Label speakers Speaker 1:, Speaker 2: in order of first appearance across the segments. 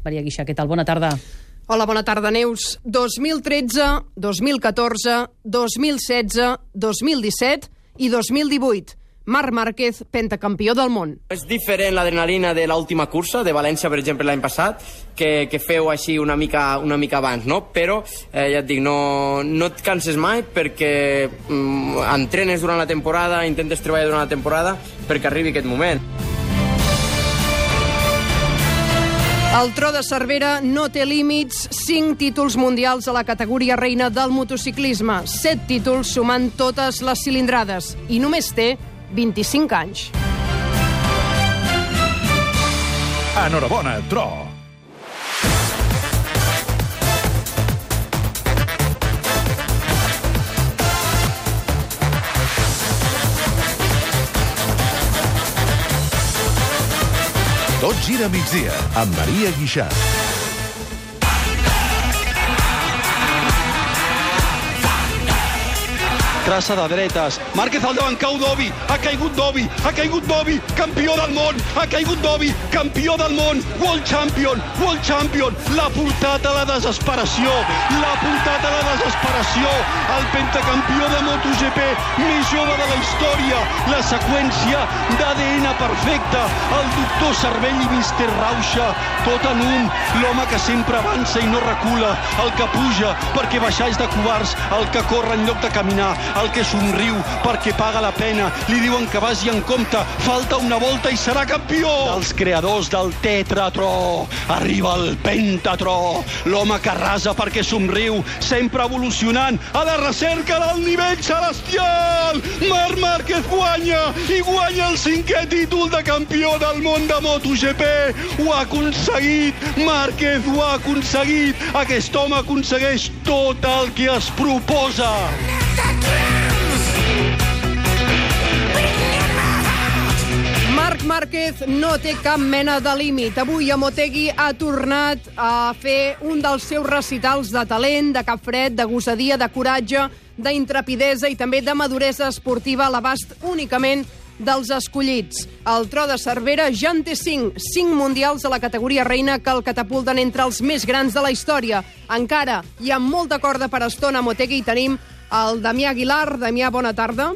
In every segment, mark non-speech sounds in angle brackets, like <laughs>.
Speaker 1: Maria Guixà, què tal? Bona tarda.
Speaker 2: Hola, bona tarda, Neus. 2013, 2014, 2016, 2017 i 2018. Marc Márquez, pentacampió del món.
Speaker 3: És diferent l'adrenalina de l'última cursa, de València, per exemple, l'any passat, que, que feu així una mica, una mica abans, no? Però, eh, ja et dic, no, no et canses mai perquè mm, entrenes durant la temporada, intentes treballar durant la temporada perquè arribi aquest moment.
Speaker 2: El tro de Cervera no té límits, 5 títols mundials a la categoria reina del motociclisme, 7 títols sumant totes les cilindrades, i només té 25 anys.
Speaker 4: Enhorabona, Tro. Tot gira migdia amb Maria Guixà.
Speaker 5: Traça de dretes. Márquez al davant, cau Dobi, ha caigut Dobi, ha caigut Dobi, campió del món, ha caigut Dobi, campió del món, World Champion, World Champion, l'ha portat a la desesperació, l'ha portat a la desesperació, el pentacampió de MotoGP més jove de la història, la seqüència d'ADN perfecta, el doctor Cervell i Mister Rauxa, tot en un, l'home que sempre avança i no recula, el que puja perquè baixar és de covards, el que corre en lloc de caminar, el que somriu perquè paga la pena. Li diuen que vagi en compte, falta una volta i serà campió. Dels creadors del Tetratro, arriba el Pentatro, l'home que rasa perquè somriu, sempre evolucionant a la recerca del nivell celestial. Marc Márquez guanya i guanya el cinquè títol de campió del món de MotoGP. Ho ha aconseguit, Márquez ho ha aconseguit. Aquest home aconsegueix tot el que es proposa.
Speaker 2: Marc Márquez no té cap mena de límit. Avui a Motegi ha tornat a fer un dels seus recitals de talent, de cap fred, de gossadia, de coratge, d'intrepidesa i també de maduresa esportiva a l'abast únicament dels escollits. El tro de Cervera ja en té 5, 5 mundials a la categoria reina que el catapulten entre els més grans de la història. Encara hi ha molta corda per estona a Motegi i tenim el Damià Aguilar. Damià, bona tarda.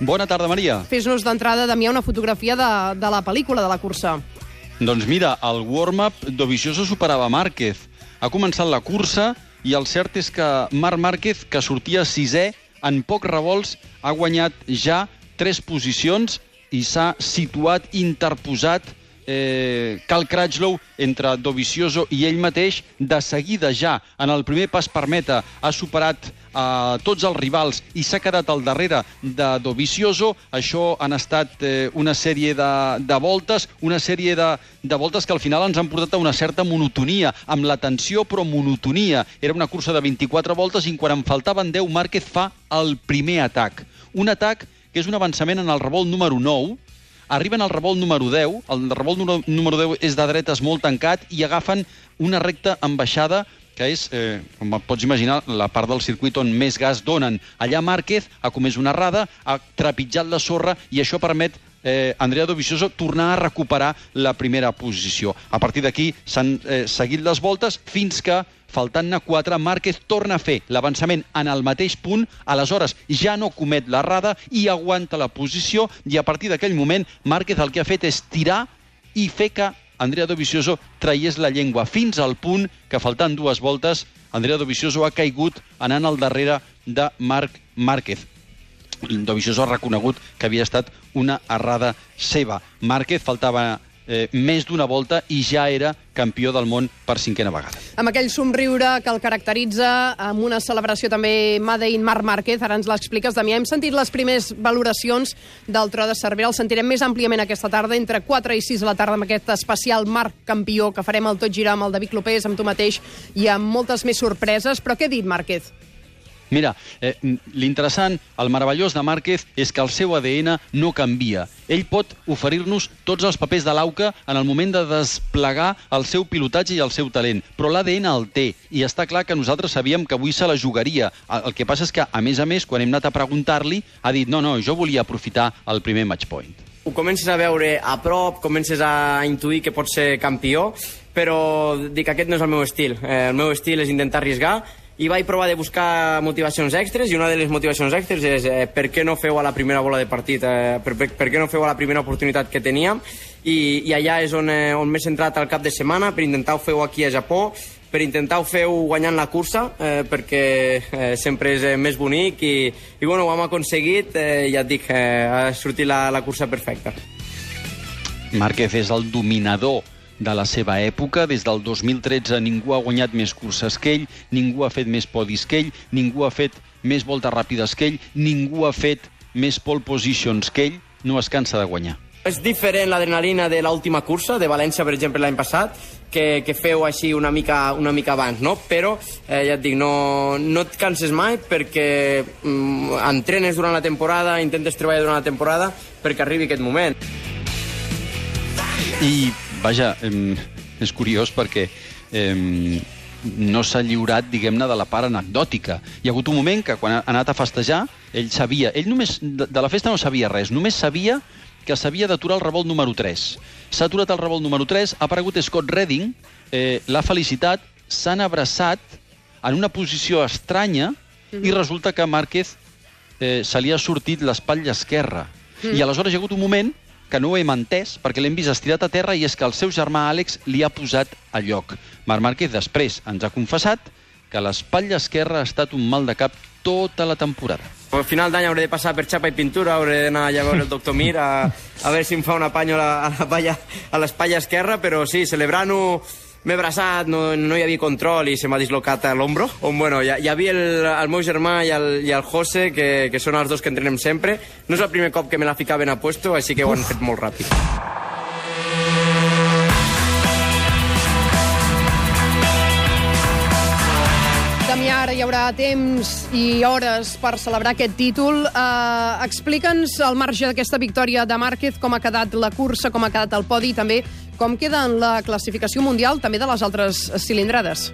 Speaker 5: Bona tarda, Maria.
Speaker 2: Fes-nos d'entrada, Damià, una fotografia de, de la pel·lícula de la cursa.
Speaker 5: Doncs mira, el warm-up Dovizioso superava Márquez. Ha començat la cursa i el cert és que Marc Márquez, que sortia sisè, en pocs revolts ha guanyat ja tres posicions i s'ha situat interposat eh, Cal Cratchlow entre Dovizioso i ell mateix de seguida ja en el primer pas per meta ha superat a tots els rivals i s'ha quedat al darrere de Dovizioso. Això han estat eh, una sèrie de, de voltes, una sèrie de, de voltes que al final ens han portat a una certa monotonia, amb la tensió però monotonia. Era una cursa de 24 voltes i quan en faltaven 10 Márquez fa el primer atac. Un atac que és un avançament en el revolt número 9, arriben al revolt número 10, el revolt número 10 és de dretes molt tancat i agafen una recta amb baixada que és, eh, com pots imaginar, la part del circuit on més gas donen. Allà Márquez ha comès una errada, ha trepitjat la sorra i això permet eh, Andrea Dovizioso tornar a recuperar la primera posició. A partir d'aquí s'han eh, seguit les voltes fins que faltant-ne 4, Márquez torna a fer l'avançament en el mateix punt, aleshores ja no comet l'errada i aguanta la posició i a partir d'aquell moment Márquez el que ha fet és tirar i fer que Andrea Dovizioso traiés la llengua fins al punt que faltant dues voltes Andrea Dovizioso ha caigut anant al darrere de Marc Márquez. Dovizioso ha reconegut que havia estat una errada seva. Márquez faltava eh, més d'una volta i ja era campió del món per cinquena vegada.
Speaker 2: Amb aquell somriure que el caracteritza, amb una celebració també Made in Marc Márquez, ara ens l'expliques, Damià. Hem sentit les primeres valoracions del tro de Cervera, el sentirem més àmpliament aquesta tarda, entre 4 i 6 de la tarda, amb aquest especial Marc Campió, que farem el Tot Girar amb el David Clopés, amb tu mateix, i amb moltes més sorpreses. Però què ha dit Márquez?
Speaker 5: Mira, eh, l'interessant, el meravellós de Márquez és que el seu ADN no canvia. Ell pot oferir-nos tots els papers de l'auca en el moment de desplegar el seu pilotatge i el seu talent, però l'ADN el té, i està clar que nosaltres sabíem que avui se la jugaria. El que passa és que, a més a més, quan hem anat a preguntar-li, ha dit no, no, jo volia aprofitar el primer match point.
Speaker 3: Ho comences a veure a prop, comences a intuir que pot ser campió però dic, aquest no és el meu estil. Eh, el meu estil és intentar arriesgar i vaig provar de buscar motivacions extres i una de les motivacions extres és eh, per què no feu a la primera bola de partit, eh, per, per, per què no feu a la primera oportunitat que teníem. I, i allà és on, eh, on m'he centrat al cap de setmana per intentar fer-ho aquí a Japó per intentar ho guanyant la cursa eh, perquè eh, sempre és eh, més bonic i, i bueno, ho hem aconseguit eh, ja et dic, eh, ha sortit la, la cursa perfecta.
Speaker 5: Márquez és el dominador de la seva època. Des del 2013 ningú ha guanyat més curses que ell, ningú ha fet més podis que ell, ningú ha fet més voltes ràpides que ell, ningú ha fet més pole positions que ell. No es cansa de guanyar.
Speaker 3: És diferent l'adrenalina de l'última cursa, de València, per exemple, l'any passat, que, que feu així una mica, una mica abans, no? Però, eh, ja et dic, no, no et canses mai perquè mm, entrenes durant la temporada, intentes treballar durant la temporada perquè arribi aquest moment.
Speaker 5: I, vaja, és curiós perquè eh, no s'ha lliurat, diguem-ne, de la part anecdòtica. Hi ha hagut un moment que, quan ha anat a festejar, ell sabia... Ell només, de, la festa no sabia res, només sabia que s'havia d'aturar el revolt número 3. S'ha aturat el revolt número 3, ha aparegut Scott Redding, eh, l'ha felicitat, s'han abraçat en una posició estranya mm -hmm. i resulta que Márquez eh, se li ha sortit l'espatlla esquerra. Mm. I aleshores hi ha hagut un moment que no ho hem entès perquè l'hem vist estirat a terra i és que el seu germà Àlex li ha posat a lloc. Marc Márquez després ens ha confessat que l'espatlla esquerra ha estat un mal de cap tota la temporada.
Speaker 3: Al final d'any hauré de passar per xapa i pintura, hauré d'anar allà a veure el doctor Mir a, a veure si em fa un apanyo a la, a la palla, a l'espatlla esquerra, però sí, celebrant-ho m'he abraçat, no, no hi havia control i se m'ha dislocat l'ombro. On, bueno, hi, hi havia el, el meu germà i el, i el José, que, que són els dos que entrenem sempre. No és el primer cop que me la ficaven a puesto, així que ho han fet molt ràpid.
Speaker 2: Damià, ara hi haurà temps i hores per celebrar aquest títol. Uh, Explica'ns, al marge d'aquesta victòria de Márquez, com ha quedat la cursa, com ha quedat el podi i també com queda en la classificació mundial també de les altres cilindrades.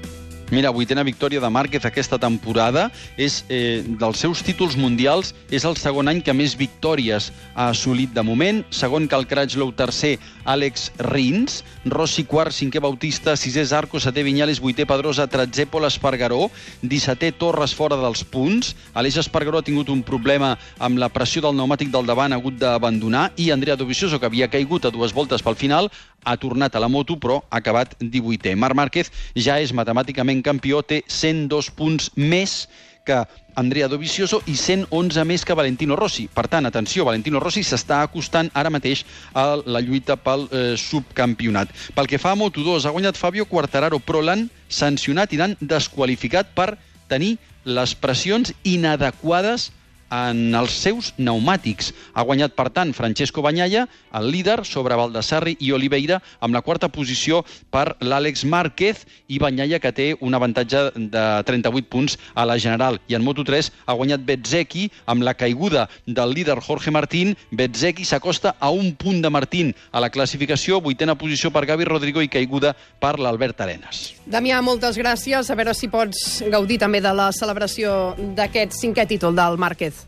Speaker 5: Mira, vuitena victòria de Márquez aquesta temporada. És eh, dels seus títols mundials, és el segon any que més victòries ha assolit de moment. Segon que el Crutchlow, tercer Àlex Rins, Rossi quart, cinquè Bautista, sisè Zarco, setè Vinyales, vuitè Pedrosa, tretzè Pol Espargaró, dissetè Torres fora dels punts. Aleix Espargaró ha tingut un problema amb la pressió del pneumàtic del davant, ha hagut d'abandonar, i Andrea Dovizioso, que havia caigut a dues voltes pel final, ha tornat a la moto, però ha acabat 18è. Marc Márquez ja és matemàticament campió, té 102 punts més que Andrea Dovizioso i 111 més que Valentino Rossi. Per tant, atenció, Valentino Rossi s'està acostant ara mateix a la lluita pel eh, subcampionat. Pel que fa a Moto2, ha guanyat Fabio Quartararo, però l'han sancionat i l'han desqualificat per tenir les pressions inadequades en els seus pneumàtics. Ha guanyat, per tant, Francesco Banyalla, el líder, sobre Baldassarri i Oliveira, amb la quarta posició per l'Àlex Márquez i Banyalla, que té un avantatge de 38 punts a la general. I en Moto3 ha guanyat Bezzecchi amb la caiguda del líder Jorge Martín. Bezzecchi s'acosta a un punt de Martín a la classificació, vuitena posició per Gavi Rodrigo i caiguda per l'Albert Arenas.
Speaker 2: Damià, moltes gràcies. A veure si pots gaudir també de la celebració d'aquest cinquè títol del Márquez.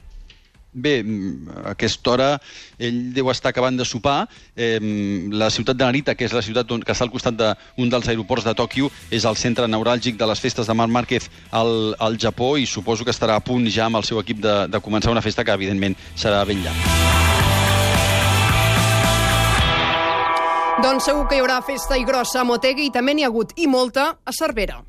Speaker 5: Bé, a aquesta hora ell deu estar acabant de sopar. La ciutat de Narita, que és la ciutat que està al costat d'un dels aeroports de Tòquio, és el centre neuràlgic de les festes de Marc Márquez al, al Japó i suposo que estarà a punt ja amb el seu equip de, de començar una festa que, evidentment, serà ben llarga.
Speaker 2: Doncs segur que hi haurà festa i grossa a Motegi i també n'hi ha hagut, i molta, a Cervera.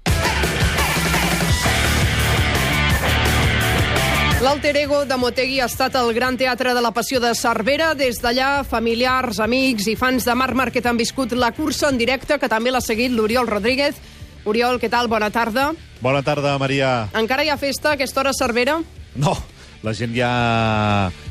Speaker 2: L'alter ego de Motegi ha estat el Gran Teatre de la Passió de Cervera. Des d'allà, familiars, amics i fans de Marc Márquez han viscut la cursa en directe, que també l'ha seguit l'Oriol Rodríguez. Oriol, què tal? Bona tarda.
Speaker 6: Bona tarda, Maria.
Speaker 2: Encara hi ha festa a aquesta hora a Cervera?
Speaker 6: No, la gent ja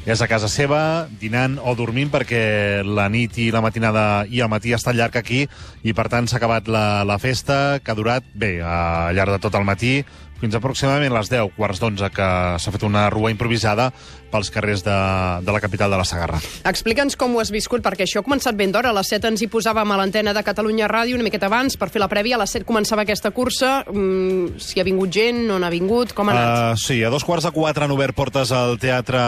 Speaker 6: és a casa seva, dinant o dormint, perquè la nit i la matinada i el matí està llarg aquí, i per tant s'ha acabat la, la festa, que ha durat, bé, al llarg de tot el matí, fins aproximadament les 10, quarts d'11, que s'ha fet una rua improvisada pels carrers de, de la capital de la Sagarra.
Speaker 2: Explica'ns com ho has viscut, perquè això ha començat ben d'hora. A les 7 ens hi posàvem a l'antena de Catalunya Ràdio una miqueta abans per fer la prèvia. A les 7 començava aquesta cursa. Mm, si ha vingut gent, no n'ha vingut, com ha anat?
Speaker 6: Uh, sí, a dos quarts de quatre han obert portes al Teatre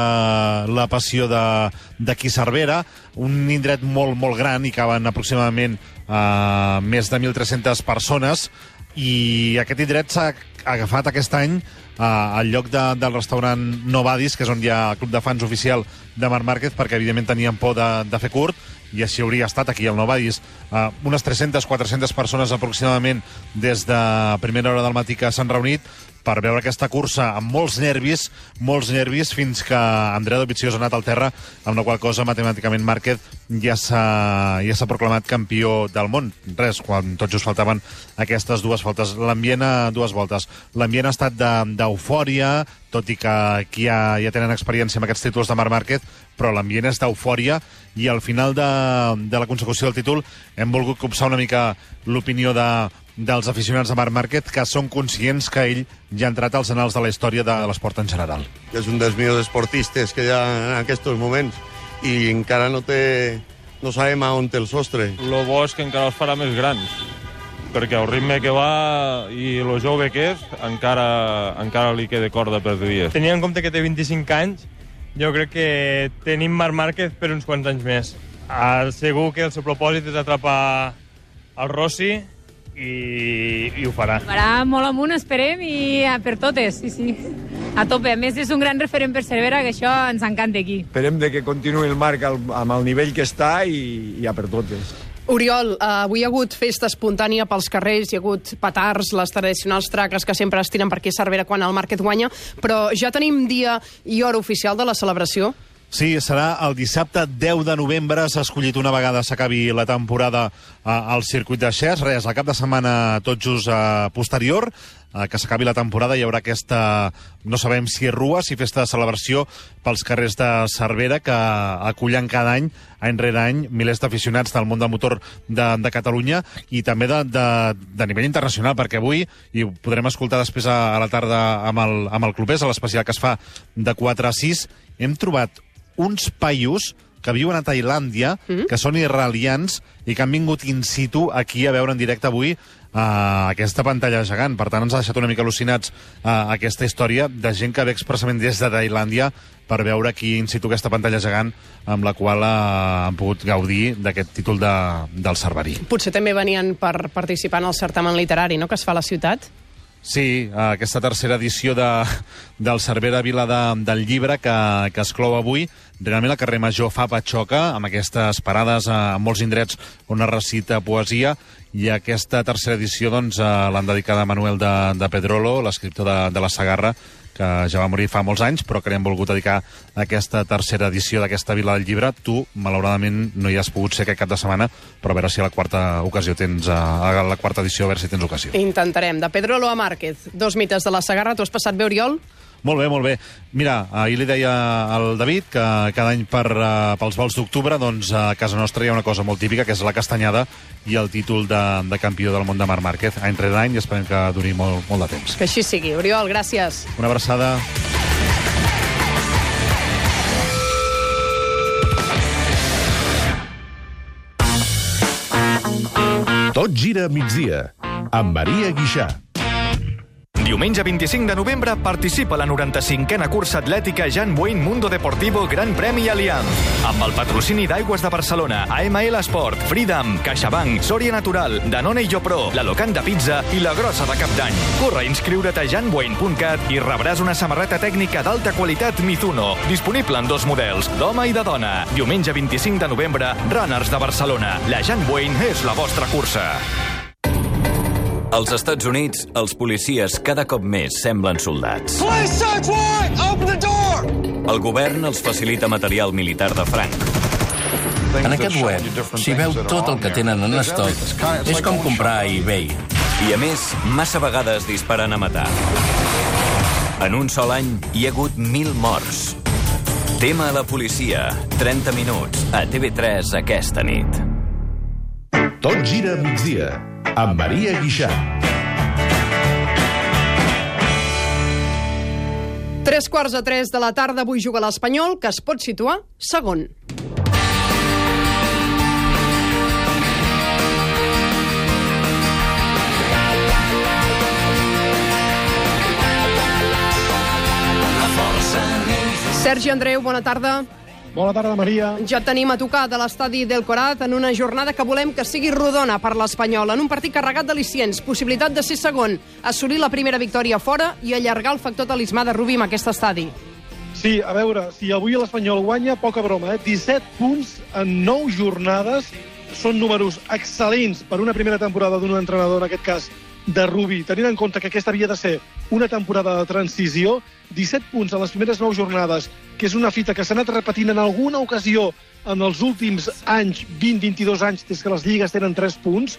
Speaker 6: La Passió d'aquí Cervera, un indret molt, molt gran, i caben aproximadament uh, més de 1.300 persones i aquest indret s'ha agafat aquest any uh, al lloc de, del restaurant Novadis, que és on hi ha el club de fans oficial de Marc Márquez, perquè evidentment tenien por de, de fer curt, i així hauria estat aquí al Novadis. Uh, unes 300-400 persones aproximadament des de primera hora del matí que s'han reunit per veure aquesta cursa amb molts nervis, molts nervis, fins que Andrea Dovizioso ha anat al terra, amb la qual cosa matemàticament Márquez ja s'ha ja proclamat campió del món. Res, quan tot just faltaven aquestes dues voltes. L'ambient a dues voltes. L'ambient ha estat d'eufòria, de, tot i que aquí ja, ja tenen experiència amb aquests títols de Marc Márquez, però l'ambient és d'eufòria i al final de, de la consecució del títol hem volgut copsar una mica l'opinió de dels aficionats de Marc Márquez que són conscients que ell ja ha entrat als anals de la història de l'esport en general.
Speaker 7: És un dels millors esportistes que hi ha en aquests moments i encara no té... no sabem a on té el sostre.
Speaker 8: Lo bo és que encara els farà més grans, perquè el ritme que va i lo jove que és, encara, encara li queda corda per dies.
Speaker 9: Tenint en compte que té 25 anys, jo crec que tenim Marc Márquez per uns quants anys més. Ah, segur que el seu propòsit és atrapar el Rossi i, i ho farà.
Speaker 10: Farà molt amunt, esperem, i a per totes, sí, sí. A tope. A més, és un gran referent per Cervera, que això ens encanta aquí.
Speaker 11: Esperem de que continuï el Marc amb el nivell que està i, i a per totes.
Speaker 2: Oriol, uh, avui hi ha hagut festa espontània pels carrers, hi ha hagut petards, les tradicionals traques que sempre es tiren per aquí a Cervera quan el Market guanya, però ja tenim dia i hora oficial de la celebració?
Speaker 6: Sí, serà el dissabte 10 de novembre. S'ha escollit una vegada s'acabi la temporada eh, al circuit de Xers. Res, el cap de setmana tot just eh, posterior eh, que s'acabi la temporada hi haurà aquesta, no sabem si és rua, si festa de celebració pels carrers de Cervera que acullen cada any, any rere any, milers d'aficionats del món del motor de, de Catalunya i també de, de, de nivell internacional, perquè avui, i ho podrem escoltar després a, a la tarda amb el, amb el clubès, a l'especial que es fa de 4 a 6, hem trobat uns paios que viuen a Tailàndia, mm -hmm. que són israelians i que han vingut in situ aquí a veure en directe avui uh, aquesta pantalla gegant. Per tant, ens ha deixat una mica al·lucinats uh, aquesta història de gent que ve expressament des de Tailàndia per veure aquí in situ aquesta pantalla gegant amb la qual uh, han pogut gaudir d'aquest títol de, del Cerverí.
Speaker 2: Potser també venien per participar en el certamen literari no?, que es fa a la ciutat?
Speaker 6: Sí, aquesta tercera edició de, del Cervera Vila de, del Llibre que, que es clou avui. Realment el carrer Major fa patxoca amb aquestes parades a molts indrets on es recita poesia i aquesta tercera edició doncs, eh, l'han dedicada a Manuel de, de Pedrolo, l'escriptor de, de la Sagarra, que ja va morir fa molts anys, però que li hem volgut dedicar aquesta tercera edició d'aquesta Vila del Llibre. Tu, malauradament, no hi has pogut ser aquest cap de setmana, però a veure si a la quarta ocasió tens, a la quarta edició, a veure si tens ocasió.
Speaker 2: Intentarem. De Pedro Loa Márquez, dos mites de la Sagarra. Tu has passat bé, Oriol?
Speaker 6: Molt bé, molt bé. Mira, ahir li deia al David que cada any per, uh, pels vols d'octubre doncs, a casa nostra hi ha una cosa molt típica, que és la castanyada i el títol de, de campió del món de Marc Márquez. Any rere any i esperem que duri molt, molt de temps.
Speaker 2: Que així sigui. Oriol, gràcies.
Speaker 6: Una abraçada.
Speaker 4: Tot gira a migdia, amb Maria Guixà.
Speaker 12: Diumenge 25 de novembre participa la 95a cursa atlètica Jan Wayne Mundo Deportivo Gran Premi Aliam. Amb el patrocini d'Aigües de Barcelona, AML Esport, Freedom, CaixaBank, Sòria Natural, Danone i Jopro, la Locant de Pizza i la Grossa de Cap d'Any. Corre a inscriure't a janwayne.cat i rebràs una samarreta tècnica d'alta qualitat Mizuno, disponible en dos models, d'home i de dona. Diumenge 25 de novembre, Runners de Barcelona. La Jan Wayne és la vostra cursa.
Speaker 13: Als Estats Units, els policies cada cop més semblen soldats. El govern els facilita material militar de franc.
Speaker 14: En aquest web s'hi veu tot el que tenen en estoc. És com comprar a eBay.
Speaker 13: I a més, massa vegades disparen a matar. En un sol any hi ha hagut mil morts. Tema a la policia. 30 minuts. A TV3 aquesta nit.
Speaker 4: Tot gira a migdia amb Maria Guixà.
Speaker 2: Tres quarts a tres de la tarda, avui juga l'Espanyol, que es pot situar segon. Sergi Andreu, bona tarda.
Speaker 15: Bona tarda, Maria.
Speaker 2: Ja tenim a tocar de l'estadi del Corat en una jornada que volem que sigui rodona per l'Espanyol, en un partit carregat d'al·licients, possibilitat de ser segon, assolir la primera victòria fora i allargar el factor talismà de Rubí en aquest estadi.
Speaker 15: Sí, a veure, si avui l'Espanyol guanya, poca broma, eh? 17 punts en 9 jornades. Són números excel·lents per una primera temporada d'un entrenador, en aquest cas, de Rubi, tenint en compte que aquesta havia de ser una temporada de transició, 17 punts en les primeres 9 jornades, que és una fita que s'ha anat repetint en alguna ocasió en els últims anys, 20-22 anys, des que les lligues tenen 3 punts,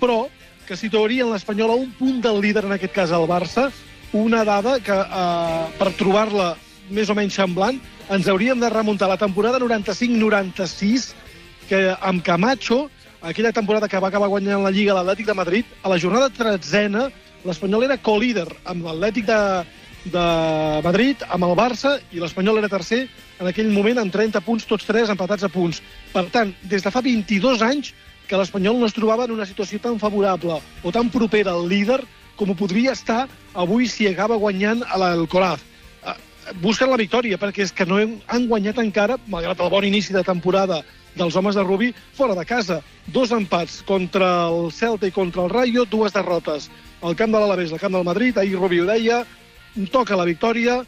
Speaker 15: però que situaria l'Espanyol a un punt del líder, en aquest cas el Barça, una dada que, eh, per trobar-la més o menys semblant, ens hauríem de remuntar a la temporada 95-96, que amb Camacho, aquella temporada que va acabar guanyant la Lliga l'Atlètic de Madrid, a la jornada tretzena, l'Espanyol era co-líder amb l'Atlètic de, de Madrid, amb el Barça, i l'Espanyol era tercer en aquell moment amb 30 punts, tots tres empatats a punts. Per tant, des de fa 22 anys que l'Espanyol no es trobava en una situació tan favorable o tan propera al líder com ho podria estar avui si acaba guanyant a l'Alcoraz. Eh, Busquen la victòria, perquè és que no han guanyat encara, malgrat el bon inici de temporada dels homes de Rubí, fora de casa. Dos empats contra el Celta i contra el Rayo, dues derrotes. al camp de l'Alavés, al camp del Madrid, ahir Rubí ho deia, toca la victòria,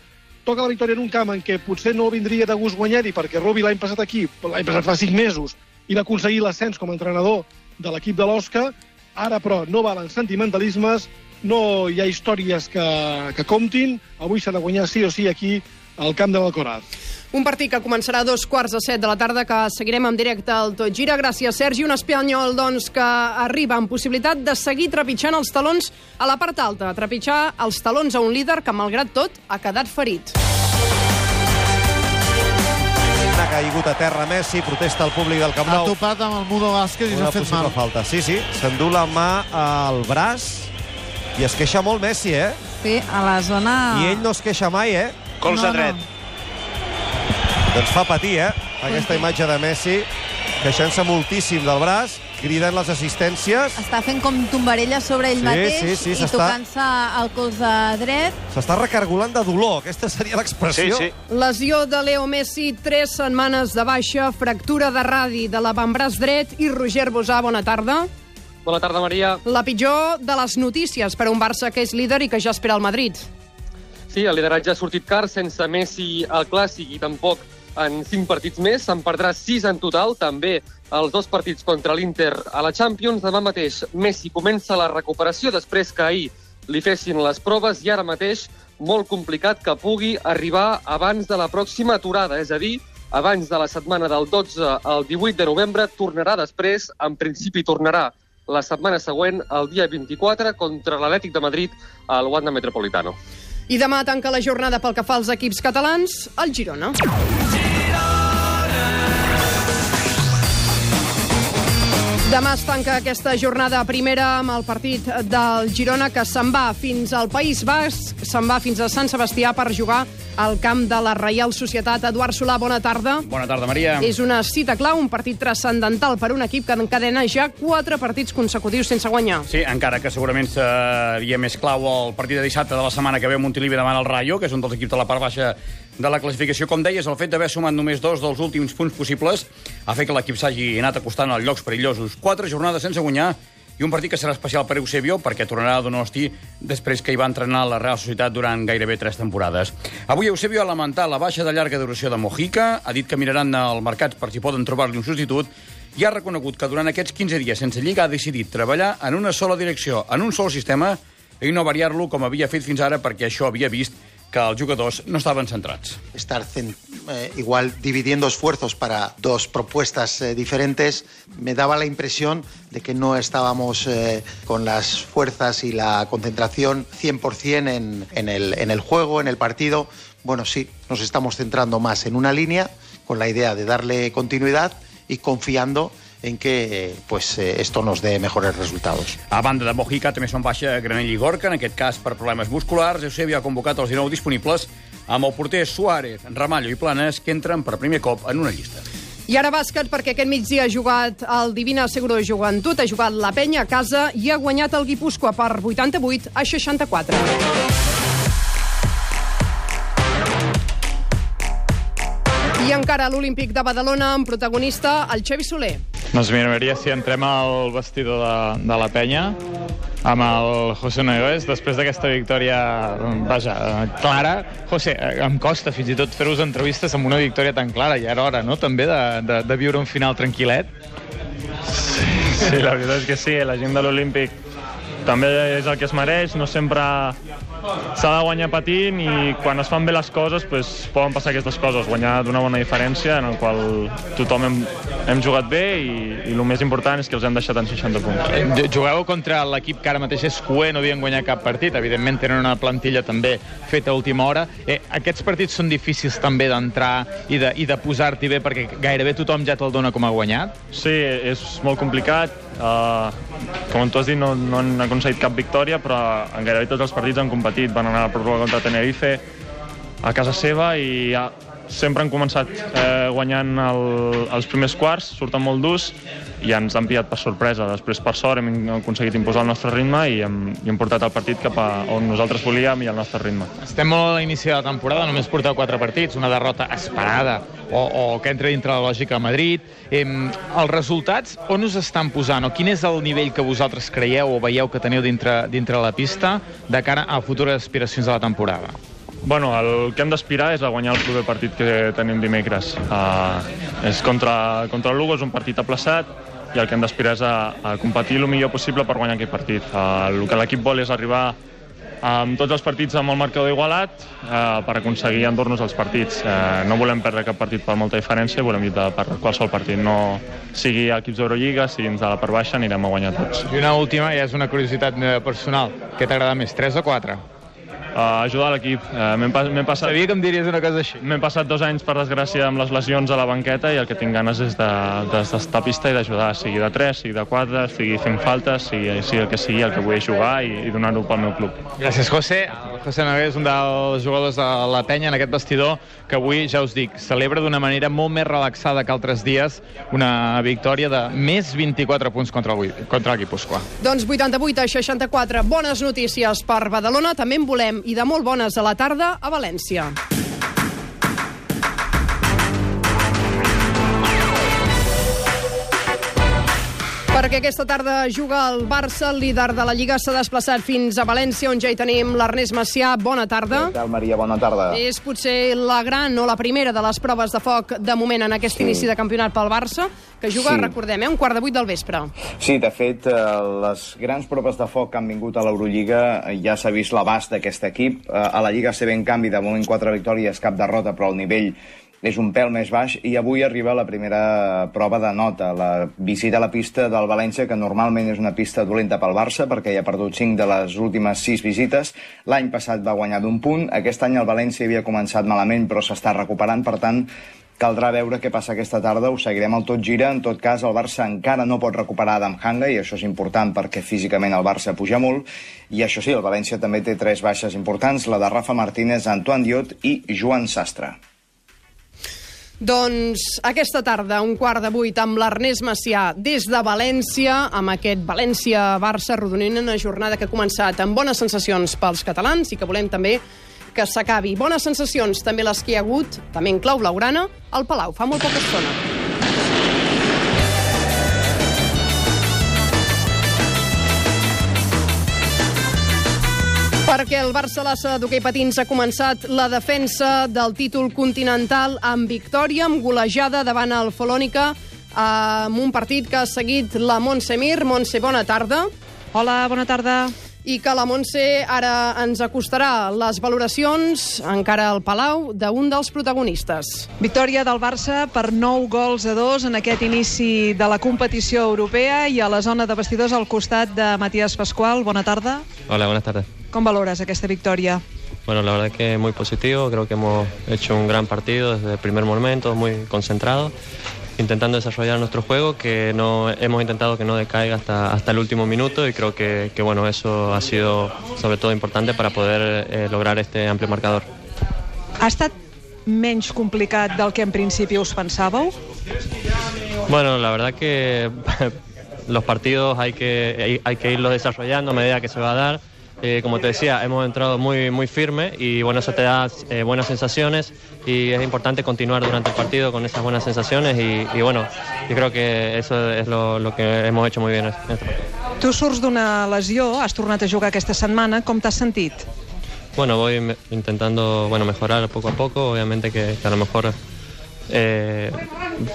Speaker 15: toca la victòria en un camp en què potser no vindria de gust guanyar-hi, perquè Rubí l'any passat aquí, l'any passat fa cinc mesos, i va aconseguir l'ascens com a entrenador de l'equip de l'Osca, ara però no valen sentimentalismes, no hi ha històries que, que comptin, avui s'ha de guanyar sí o sí aquí al camp de l'Alcoraz.
Speaker 2: Un partit que començarà a dos quarts de set de la tarda, que seguirem en directe al Tot Gira. Gràcies, Sergi. Un espanyol, doncs, que arriba amb possibilitat de seguir trepitjant els talons a la part alta. Trepitjar els talons a un líder que, malgrat tot, ha quedat ferit.
Speaker 16: Ha caigut a terra Messi, protesta el públic del Camp
Speaker 17: Ha
Speaker 16: Nou.
Speaker 17: topat amb el Mudo Vázquez i s'ha fet mal.
Speaker 16: falta. Sí, sí, s'endú la mà al braç i es queixa molt Messi, eh?
Speaker 18: Sí, a la zona...
Speaker 16: I ell no es queixa mai, eh?
Speaker 18: Colze No, no. dret.
Speaker 16: Doncs fa patir, eh? Aquesta imatge de Messi queixant-se moltíssim del braç, criden les assistències,
Speaker 18: Està fent com tombarella sobre ell
Speaker 16: Sí,
Speaker 18: mateix
Speaker 16: sí, sí,
Speaker 18: i tocant-se el colze dret.
Speaker 16: s'està recargolant de dolor, aquesta seria l'expressió.
Speaker 18: Sí, sí.
Speaker 2: Lesió de Leo Messi, tres setmanes de baixa, fractura de radi de l'avantbraç dret i Roger Bosà, bona tarda.
Speaker 19: Bona tarda, Maria.
Speaker 2: La pitjor de les notícies per a un Barça que és líder i que ja espera el Madrid.
Speaker 19: Sí, el lideratge ha sortit car sense Messi al Clàssic i tampoc en cinc partits més. Se'n perdrà sis en total, també els dos partits contra l'Inter a la Champions. Demà mateix Messi comença la recuperació després que ahir li fessin les proves i ara mateix molt complicat que pugui arribar abans de la pròxima aturada, és a dir, abans de la setmana del 12 al 18 de novembre, tornarà després, en principi tornarà la setmana següent, el dia 24, contra l'Atlètic de Madrid al Wanda Metropolitano.
Speaker 2: I demà tanca la jornada pel que fa als equips catalans, el Girona. Demà es tanca aquesta jornada primera amb el partit del Girona que se'n va fins al País Basc, se'n va fins a Sant Sebastià per jugar al camp de la Reial Societat. Eduard Solà, bona tarda.
Speaker 20: Bona tarda, Maria.
Speaker 2: És una cita clau, un partit transcendental per un equip que encadena ja quatre partits consecutius sense guanyar.
Speaker 20: Sí, encara que segurament seria més clau el partit de dissabte de la setmana que ve a Montilivi davant el Rayo, que és un dels equips de la part baixa de la classificació. Com deies, el fet d'haver sumat només dos dels últims punts possibles ha fet que l'equip s'hagi anat acostant als llocs perillosos. Quatre jornades sense guanyar i un partit que serà especial per Eusebio perquè tornarà a Donosti després que hi va entrenar la Real Societat durant gairebé tres temporades. Avui Eusebio ha lamentat la baixa de llarga duració de Mojica, ha dit que miraran al mercat per si poden trobar-li un substitut i ha reconegut que durant aquests 15 dies sense lliga ha decidit treballar en una sola direcció, en un sol sistema, i no variar-lo com havia fet fins ara perquè això havia vist que els jugadors no estaven centrats.
Speaker 21: estar eh, igual dividiendo esfuerzos para dos propuestas eh, diferentes, me daba la impresión de que no estábamos eh, con las fuerzas y la concentración 100% en, en, el, en el juego, en el partido. Bueno, sí, nos estamos centrando más en una línea con la idea de darle continuidad y confiando en que eh, pues, eh, esto nos dé mejores resultados.
Speaker 20: A banda de Mojica, també són baixa Granell i Gorka, en aquest cas per problemes musculars. Eusebio ha convocat els 19 disponibles amb el porter Suárez, Ramallo i Planes, que entren per primer cop en una llista.
Speaker 2: I ara bàsquet, perquè aquest migdia ha jugat el Divina Seguro de Joventut, ha jugat la penya a casa i ha guanyat el Guipúscoa per 88 a 64. I encara a l'Olímpic de Badalona amb protagonista el Xevi Soler.
Speaker 17: Doncs m'agradaria si entrem al vestidor de, de la penya amb el José Nogués, després d'aquesta victòria, vaja, clara. José, eh, em costa fins i tot fer-vos entrevistes amb una victòria tan clara, ja era hora, no?, també de, de, de viure un final tranquil·let.
Speaker 9: Sí, la veritat és que sí, la gent de l'Olímpic també és el que es mereix, no sempre s'ha de guanyar patint i quan es fan bé les coses pues, poden passar aquestes coses, guanyar d'una bona diferència en el qual tothom hem, hem jugat bé i, i el més important és que els hem deixat en 60 punts.
Speaker 17: Eh, Jugueu contra l'equip que ara mateix és QE, no havien guanyat cap partit. Evidentment tenen una plantilla també feta a última hora. Eh, aquests partits són difícils també d'entrar i de, i de posar-t'hi bé perquè gairebé tothom ja te'l dona com a guanyat.
Speaker 9: Sí, és molt complicat. Uh, com tu has dit, no, no han aconseguit cap victòria, però en gairebé tots els partits han competit. Van anar a la pròrroga contra Tenerife, a casa seva, i sempre han començat eh, guanyant el, els primers quarts, surten molt durs, i ens han pillat per sorpresa. Després, per sort, hem aconseguit imposar el nostre ritme i hem, i hem portat el partit cap a on nosaltres volíem i al nostre ritme.
Speaker 17: Estem molt a l'inici de la temporada, només porteu quatre partits, una derrota esperada o, o que entra dintre la lògica a Madrid. Eh, els resultats, on us estan posant o quin és el nivell que vosaltres creieu o veieu que teniu dintre, dintre la pista de cara a futures aspiracions de la temporada?
Speaker 9: Bueno, el que hem d'aspirar és a guanyar el proper partit que tenim dimecres. Uh, és contra, contra el Lugo, és un partit aplaçat, i el que hem d'aspirar és a, a competir el millor possible per guanyar aquest partit. Uh, el que l'equip vol és arribar amb tots els partits amb el marcador igualat uh, per aconseguir endur-nos els partits. Uh, no volem perdre cap partit per molta diferència, volem lluitar per qualsevol partit. No sigui equips d'Eurolliga, sigui de la part baixa, anirem a guanyar tots.
Speaker 17: I una última, ja és una curiositat meva personal. Què t'agrada més, 3 o 4?
Speaker 9: Uh, ajudar l'equip. Uh, m'hem pas, passat...
Speaker 17: Sabia que em diries una cosa així.
Speaker 9: M'hem passat dos anys, per desgràcia, amb les lesions a la banqueta i el que tinc ganes és d'estar de, a pista i d'ajudar, sigui de 3, sigui de 4, sigui fent faltes, sigui, sigui el que sigui, el que vull jugar i, i donar-ho pel meu club.
Speaker 17: Gràcies, José. José Nogués, un dels jugadors de la penya en aquest vestidor, que avui, ja us dic, celebra d'una manera molt més relaxada que altres dies una victòria de més 24 punts contra el, contra el Guipúscoa.
Speaker 2: Doncs 88 a 64. Bones notícies per Badalona. També en volem i de molt bones a la tarda a València. Perquè aquesta tarda juga el Barça, el líder de la Lliga, s'ha desplaçat fins a València, on ja hi tenim l'Ernest Macià. Bona tarda.
Speaker 22: Què tal, Maria? Bona tarda.
Speaker 2: És potser la gran o la primera de les proves de foc de moment en aquest sí. inici de campionat pel Barça, que juga, sí. recordem, eh, un quart de vuit del vespre.
Speaker 22: Sí, de fet, eh, les grans proves de foc que han vingut a l'Eurolliga eh, ja s'ha vist l'abast d'aquest equip. Eh, a la Lliga CB, en canvi, de moment quatre victòries, cap derrota, però el nivell és un pèl més baix i avui arriba la primera prova de nota, la visita a la pista del València, que normalment és una pista dolenta pel Barça, perquè ja ha perdut 5 de les últimes 6 visites. L'any passat va guanyar d'un punt, aquest any el València havia començat malament, però s'està recuperant, per tant, caldrà veure què passa aquesta tarda, ho seguirem al tot gira. En tot cas, el Barça encara no pot recuperar Adam Hanga, i això és important perquè físicament el Barça puja molt. I això sí, el València també té tres baixes importants, la de Rafa Martínez, Antoine Diot i Joan Sastre.
Speaker 2: Doncs aquesta tarda, un quart de vuit, amb l'Ernest Macià des de València, amb aquest València-Barça rodonint una jornada que ha començat amb bones sensacions pels catalans i que volem també que s'acabi. Bones sensacions també les que hi ha hagut, també en clau blaugrana, al Palau, fa molt poca estona. Perquè el Barça Lassa d'hoquei patins ha començat la defensa del títol continental amb victòria, amb golejada davant el Folònica, amb un partit que ha seguit la Montse Mir. Montse, bona tarda.
Speaker 23: Hola, bona tarda.
Speaker 2: I que la Montse ara ens acostarà les valoracions, encara al Palau, d'un dels protagonistes.
Speaker 24: Victòria del Barça per 9 gols a 2 en aquest inici de la competició europea i a la zona de vestidors al costat de Matías Pascual. Bona tarda.
Speaker 25: Hola, buenas tardes.
Speaker 24: ¿Cómo valoras esta victoria?
Speaker 25: Bueno, la verdad que muy positivo, creo que hemos hecho un gran partido desde el primer momento, muy concentrado, intentando desarrollar nuestro juego, que no hemos intentado que no decaiga hasta, hasta el último minuto y creo que, que bueno, eso ha sido sobre todo importante para poder eh, lograr este amplio marcador.
Speaker 24: Ha estat menys complicat del que en principi us pensàveu?
Speaker 25: Bueno, la verdad que <laughs> los partidos hay que, hay, hay que irlos desarrollando a medida que se va a dar. Eh, como te decía, hemos entrado muy, muy firme y bueno, eso te da eh, buenas sensaciones y es importante continuar durante el partido con esas buenas sensaciones y, y bueno, yo creo que eso es lo, lo que hemos hecho muy bien en este partido.
Speaker 24: Tu surts d'una lesió, has tornat a jugar aquesta setmana, com t'has sentit?
Speaker 25: Bueno, voy intentando bueno, mejorar poco a poco, obviamente que, que a lo mejor eh,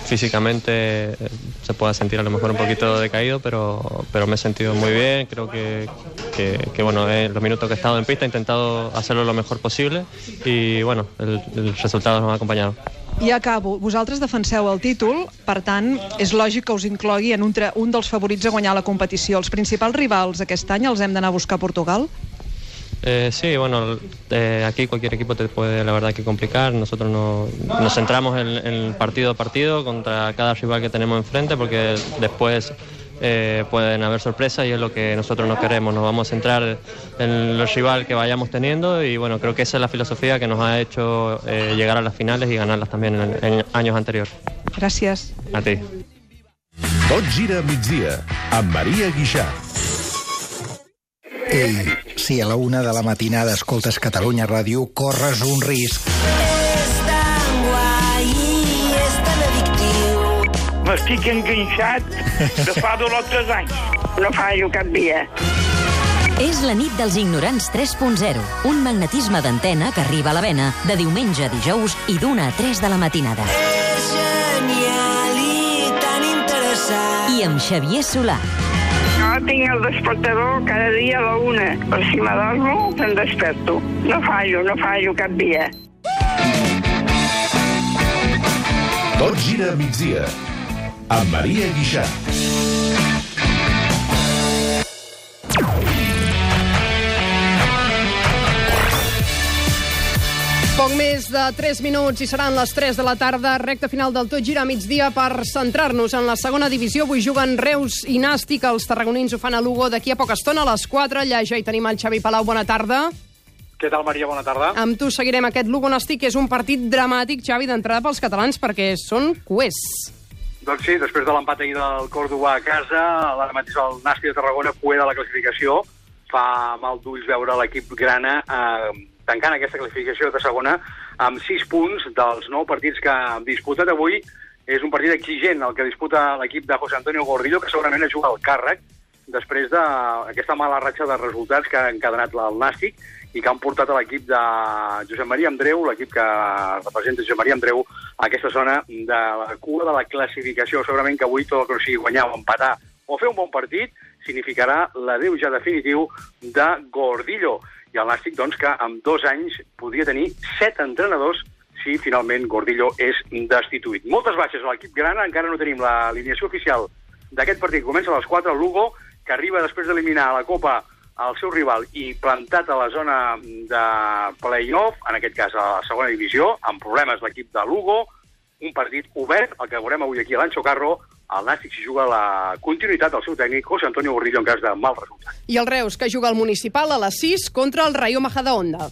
Speaker 25: físicamente eh, se pueda sentir a lo mejor un poquito decaído, pero, pero me he sentido muy bien, creo que, que, que, bueno, en los minutos que he estado en pista he intentado hacerlo lo mejor posible y bueno, el, el resultado nos ha acompañado.
Speaker 24: I acabo. Vosaltres defenseu el títol, per tant, és lògic que us inclogui en un, un dels favorits a guanyar la competició. Els principals rivals aquest any els hem d'anar a buscar a Portugal?
Speaker 25: Eh, sí, bueno, eh, aquí cualquier equipo te puede, la verdad, que complicar. Nosotros no, nos centramos en, en partido a partido contra cada rival que tenemos enfrente, porque después eh, pueden haber sorpresas y es lo que nosotros no queremos. Nos vamos a centrar en el rival que vayamos teniendo y bueno, creo que esa es la filosofía que nos ha hecho eh, llegar a las finales y ganarlas también en, en años anteriores.
Speaker 24: Gràcies.
Speaker 25: A ti.
Speaker 4: Tot gira migdia, amb Maria Guixà.
Speaker 26: Ei, si a la una de la matinada escoltes Catalunya Ràdio, corres un risc.
Speaker 27: És tan guai i és tan addictiu.
Speaker 28: M'estic enganxat de fa dos o tres <laughs> anys. No fallo cap dia.
Speaker 29: És la nit dels ignorants 3.0, un magnetisme d'antena que arriba a la vena de diumenge a dijous i d'una a 3 de la matinada.
Speaker 27: És genial i tan interessant.
Speaker 29: I amb Xavier Solà.
Speaker 28: Tinc el despertador cada dia a la una. Per si m'adormo, te'n desperto. No fallo, no fallo cap dia.
Speaker 4: Tot gira a migdia, amb Maria Guixà.
Speaker 2: Més de 3 minuts i seran les 3 de la tarda, recta final del tot gira a migdia per centrar-nos en la segona divisió. Avui juguen Reus i Nàstic, els tarragonins ho fan a Lugo d'aquí a poca estona, a les 4. Allà ja hi tenim el Xavi Palau, bona tarda.
Speaker 30: Què tal, Maria? Bona tarda.
Speaker 2: Amb tu seguirem aquest Lugo Nàstic, que és un partit dramàtic, Xavi, d'entrada pels catalans, perquè són cuers.
Speaker 30: Doncs sí, després de l'empat ahir del Córdoba a casa, ara mateix el Nàstic de Tarragona pueda la classificació. Fa mal d'ulls veure l'equip grana eh, tancant aquesta classificació de segona amb 6 punts dels 9 partits que han disputat avui. És un partit exigent el que disputa l'equip de José Antonio Gordillo, que segurament juga al càrrec després d'aquesta mala ratxa de resultats que ha encadenat el Nàstic i que han portat a l'equip de Josep Maria Andreu, l'equip que representa Josep Maria Andreu, a aquesta zona de la cua de la classificació. Segurament que avui tot el que sigui guanyar o empatar o fer un bon partit significarà l'adeu ja definitiu de Gordillo. I el Nàstic, doncs, que en dos anys podria tenir set entrenadors si finalment Gordillo és destituït. Moltes baixes a l'equip grana, encara no tenim l'alineació oficial d'aquest partit. Comença a les 4 el Lugo, que arriba després d'eliminar a la Copa el seu rival i plantat a la zona de play-off, en aquest cas a la segona divisió, amb problemes l'equip de Lugo, un partit obert, el que veurem avui aquí a l'Ancho Carro, el Nàstic s'hi juga la continuïtat del seu tècnic, José Antonio Gordillo, en cas de mal resultat.
Speaker 2: I el Reus, que juga al Municipal a les 6 contra el Rayo Majadahonda.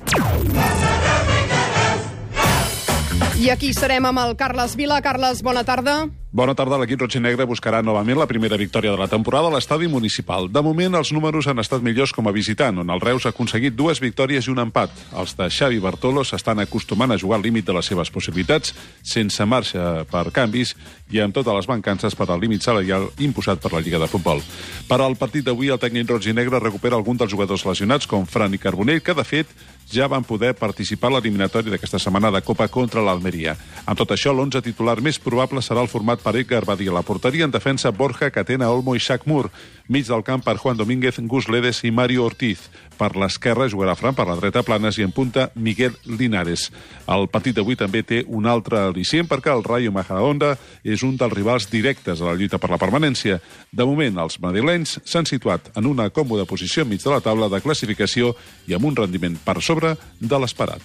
Speaker 2: I aquí serem amb el Carles Vila. Carles, bona tarda.
Speaker 31: Bona tarda. L'equip roig i negre buscarà novament la primera victòria de la temporada a l'estadi municipal. De moment, els números han estat millors com a visitant, on el Reus ha aconseguit dues victòries i un empat. Els de Xavi Bartolo s'estan acostumant a jugar al límit de les seves possibilitats, sense marxa per canvis i amb totes les mancances per al límit salarial imposat per la Lliga de Futbol. Per al partit d'avui, el tècnic roig i negre recupera algun dels jugadors lesionats, com Fran i Carbonell, que, de fet, ja van poder participar a l'eliminatori d'aquesta setmana de Copa contra l'Almeria. Amb tot això, l'11 titular més probable serà el format per Edgar Badia. La porteria en defensa Borja, Catena, Olmo i Shaq Moore. Mig del camp per Juan Domínguez, Gus Ledes i Mario Ortiz. Per l'esquerra jugarà Fran, per la dreta Planes i en punta Miguel Linares. El partit d'avui també té un altre al·licient perquè el Rayo Majadahonda és un dels rivals directes a la lluita per la permanència. De moment, els madrilenys s'han situat en una còmoda posició enmig de la taula de classificació i amb un rendiment per sobre de l'esperat.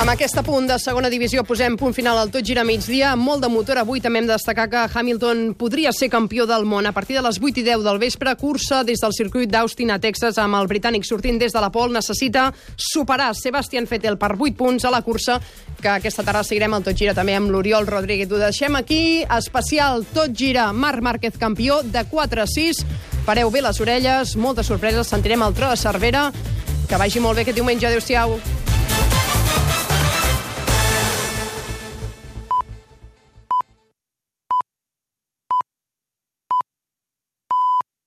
Speaker 2: Amb aquest punt de segona divisió posem punt final al tot gira migdia. Amb molt de motor avui també hem de destacar que Hamilton podria ser campió del món a partir de les 8 i 10 del vespre. Cursa des del circuit d'Austin a Texas amb el britànic sortint des de la pol. Necessita superar Sebastián Vettel per 8 punts a la cursa que aquesta tarda seguirem el Tot Gira també amb l'Oriol Rodríguez. Ho deixem aquí. Especial Tot Gira Marc Márquez campió de 4 a 6. Pareu bé les orelles, moltes sorpreses. Sentirem el tro de Cervera. Que vagi molt bé aquest diumenge. Adéu-siau.